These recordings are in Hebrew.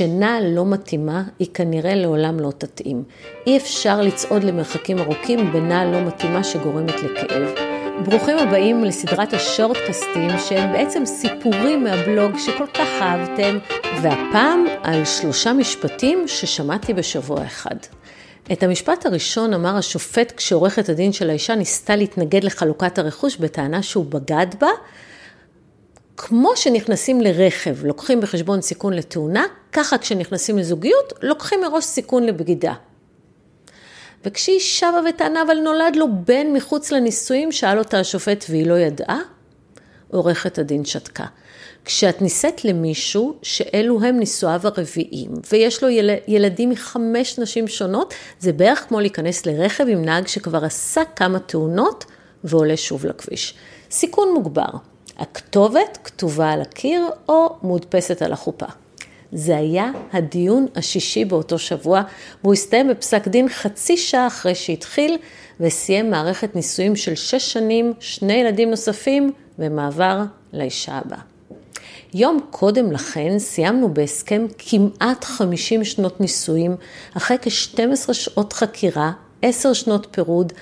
כשנעל לא מתאימה, היא כנראה לעולם לא תתאים. אי אפשר לצעוד למרחקים ארוכים בנעל לא מתאימה שגורמת לכאב. ברוכים הבאים לסדרת השורטקסטים שהם בעצם סיפורים מהבלוג שכל כך אהבתם, והפעם על שלושה משפטים ששמעתי בשבוע אחד. את המשפט הראשון אמר השופט כשעורכת הדין של האישה ניסתה להתנגד לחלוקת הרכוש בטענה שהוא בגד בה, כמו שנכנסים לרכב, לוקחים בחשבון סיכון לתאונה, ככה כשנכנסים לזוגיות, לוקחים מראש סיכון לבגידה. וכשהיא שבה וטענה, אבל נולד לו בן מחוץ לנישואים, שאל אותה השופט והיא לא ידעה, עורכת הדין שתקה. כשאת נישאת למישהו שאלו הם נישואיו הרביעיים, ויש לו יל... ילדים מחמש נשים שונות, זה בערך כמו להיכנס לרכב עם נהג שכבר עשה כמה תאונות ועולה שוב לכביש. סיכון מוגבר. הכתובת כתובה על הקיר או מודפסת על החופה. זה היה הדיון השישי באותו שבוע, והוא הסתיים בפסק דין חצי שעה אחרי שהתחיל, וסיים מערכת נישואים של שש שנים, שני ילדים נוספים, ומעבר לאישה הבאה. יום קודם לכן סיימנו בהסכם כמעט 50 שנות נישואים, אחרי כ-12 שעות חקירה, 10 שנות פירוד,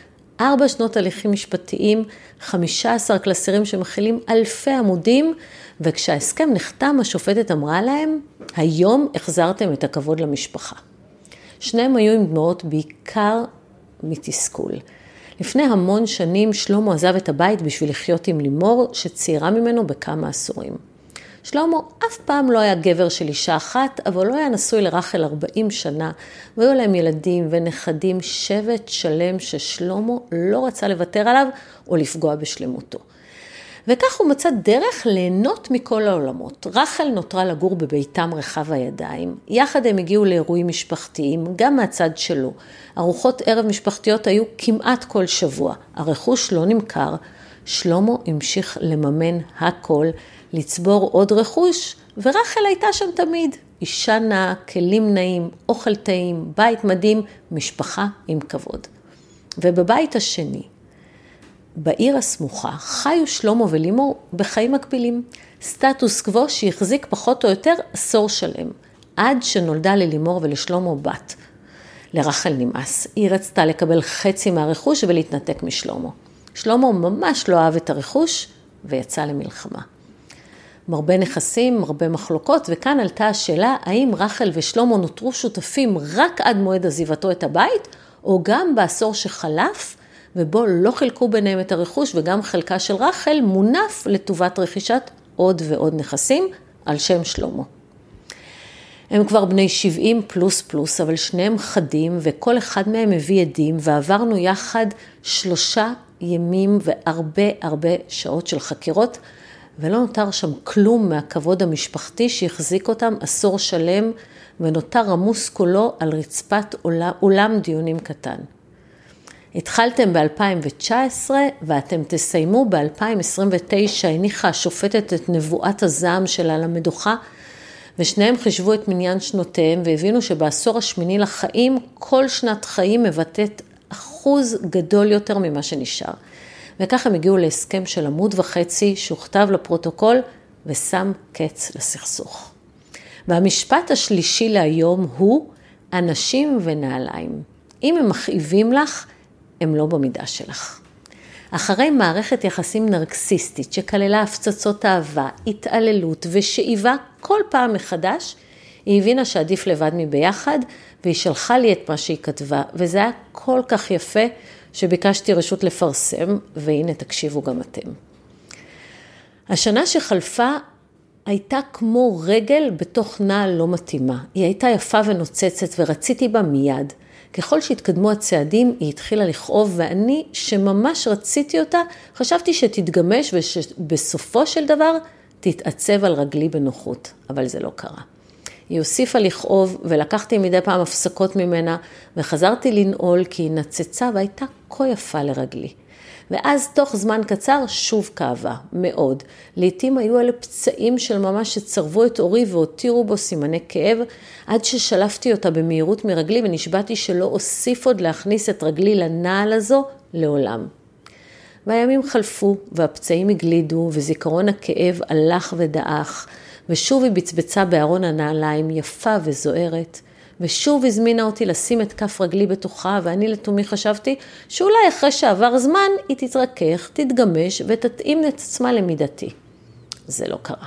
ארבע שנות הליכים משפטיים, 15 קלסרים שמכילים אלפי עמודים, וכשההסכם נחתם, השופטת אמרה להם, היום החזרתם את הכבוד למשפחה. שניהם היו עם דמעות בעיקר מתסכול. לפני המון שנים שלמה עזב את הבית בשביל לחיות עם לימור, שצעירה ממנו בכמה עשורים. שלמה אף פעם לא היה גבר של אישה אחת, אבל לא היה נשוי לרחל 40 שנה, והיו להם ילדים ונכדים, שבט שלם ששלמה לא רצה לוותר עליו או לפגוע בשלמותו. וכך הוא מצא דרך ליהנות מכל העולמות. רחל נותרה לגור בביתם רחב הידיים. יחד הם הגיעו לאירועים משפחתיים, גם מהצד שלו. ארוחות ערב משפחתיות היו כמעט כל שבוע. הרכוש לא נמכר. שלמה המשיך לממן הכל. לצבור עוד רכוש, ורחל הייתה שם תמיד. אישה נאה, כלים נאים, אוכל טעים, בית מדהים, משפחה עם כבוד. ובבית השני, בעיר הסמוכה, חיו שלמה ולימור בחיים מקבילים. סטטוס קוו שהחזיק פחות או יותר עשור שלם, עד שנולדה ללימור ולשלמה בת. לרחל נמאס, היא רצתה לקבל חצי מהרכוש ולהתנתק משלמה. שלמה ממש לא אהב את הרכוש ויצא למלחמה. מרבה נכסים, מרבה מחלוקות, וכאן עלתה השאלה האם רחל ושלמה נותרו שותפים רק עד מועד עזיבתו את הבית, או גם בעשור שחלף, ובו לא חילקו ביניהם את הרכוש, וגם חלקה של רחל מונף לטובת רכישת עוד ועוד נכסים על שם שלמה. הם כבר בני 70 פלוס פלוס, אבל שניהם חדים, וכל אחד מהם מביא עדים, ועברנו יחד שלושה ימים והרבה הרבה שעות של חקירות. ולא נותר שם כלום מהכבוד המשפחתי שהחזיק אותם עשור שלם, ונותר עמוס כולו על רצפת אולם דיונים קטן. התחלתם ב-2019 ואתם תסיימו ב-2029, הניחה השופטת את נבואת הזעם שלה על המדוכה, ושניהם חישבו את מניין שנותיהם והבינו שבעשור השמיני לחיים, כל שנת חיים מבטאת אחוז גדול יותר ממה שנשאר. וכך הם הגיעו להסכם של עמוד וחצי שהוכתב לפרוטוקול ושם קץ לסכסוך. והמשפט השלישי להיום הוא אנשים ונעליים. אם הם מכאיבים לך, הם לא במידה שלך. אחרי מערכת יחסים נרקסיסטית שכללה הפצצות אהבה, התעללות ושאיבה כל פעם מחדש, היא הבינה שעדיף לבד מביחד, והיא שלחה לי את מה שהיא כתבה, וזה היה כל כך יפה, שביקשתי רשות לפרסם, והנה תקשיבו גם אתם. השנה שחלפה הייתה כמו רגל בתוך נעל לא מתאימה. היא הייתה יפה ונוצצת ורציתי בה מיד. ככל שהתקדמו הצעדים, היא התחילה לכאוב, ואני, שממש רציתי אותה, חשבתי שתתגמש ושבסופו של דבר תתעצב על רגלי בנוחות, אבל זה לא קרה. היא הוסיפה לכאוב ולקחתי מדי פעם הפסקות ממנה וחזרתי לנעול כי היא נצצה והייתה כה יפה לרגלי. ואז תוך זמן קצר שוב כאבה, מאוד. לעתים היו אלה פצעים של ממש שצרבו את אורי והותירו בו סימני כאב, עד ששלפתי אותה במהירות מרגלי ונשבעתי שלא אוסיף עוד להכניס את רגלי לנעל הזו לעולם. והימים חלפו, והפצעים הגלידו, וזיכרון הכאב הלך ודעך, ושוב היא בצבצה בארון הנעליים, יפה וזוהרת, ושוב הזמינה אותי לשים את כף רגלי בתוכה, ואני לתומי חשבתי שאולי אחרי שעבר זמן היא תתרכך, תתגמש ותתאים את עצמה למידתי. זה לא קרה.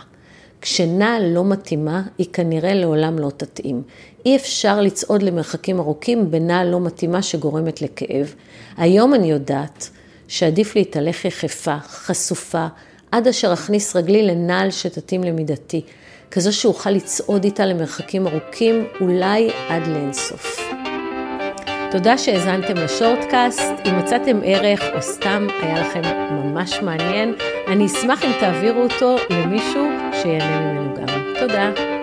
כשנעל לא מתאימה, היא כנראה לעולם לא תתאים. אי אפשר לצעוד למרחקים ארוכים בנעל לא מתאימה שגורמת לכאב. היום אני יודעת שעדיף להתהלך יחפה, חשופה, עד אשר אכניס רגלי לנעל שתתאים למידתי, כזו שאוכל לצעוד איתה למרחקים ארוכים, אולי עד לאינסוף. תודה שהאזנתם לשורטקאסט, אם מצאתם ערך או סתם היה לכם ממש מעניין, אני אשמח אם תעבירו אותו למישהו שיהנה ממנו גם. תודה.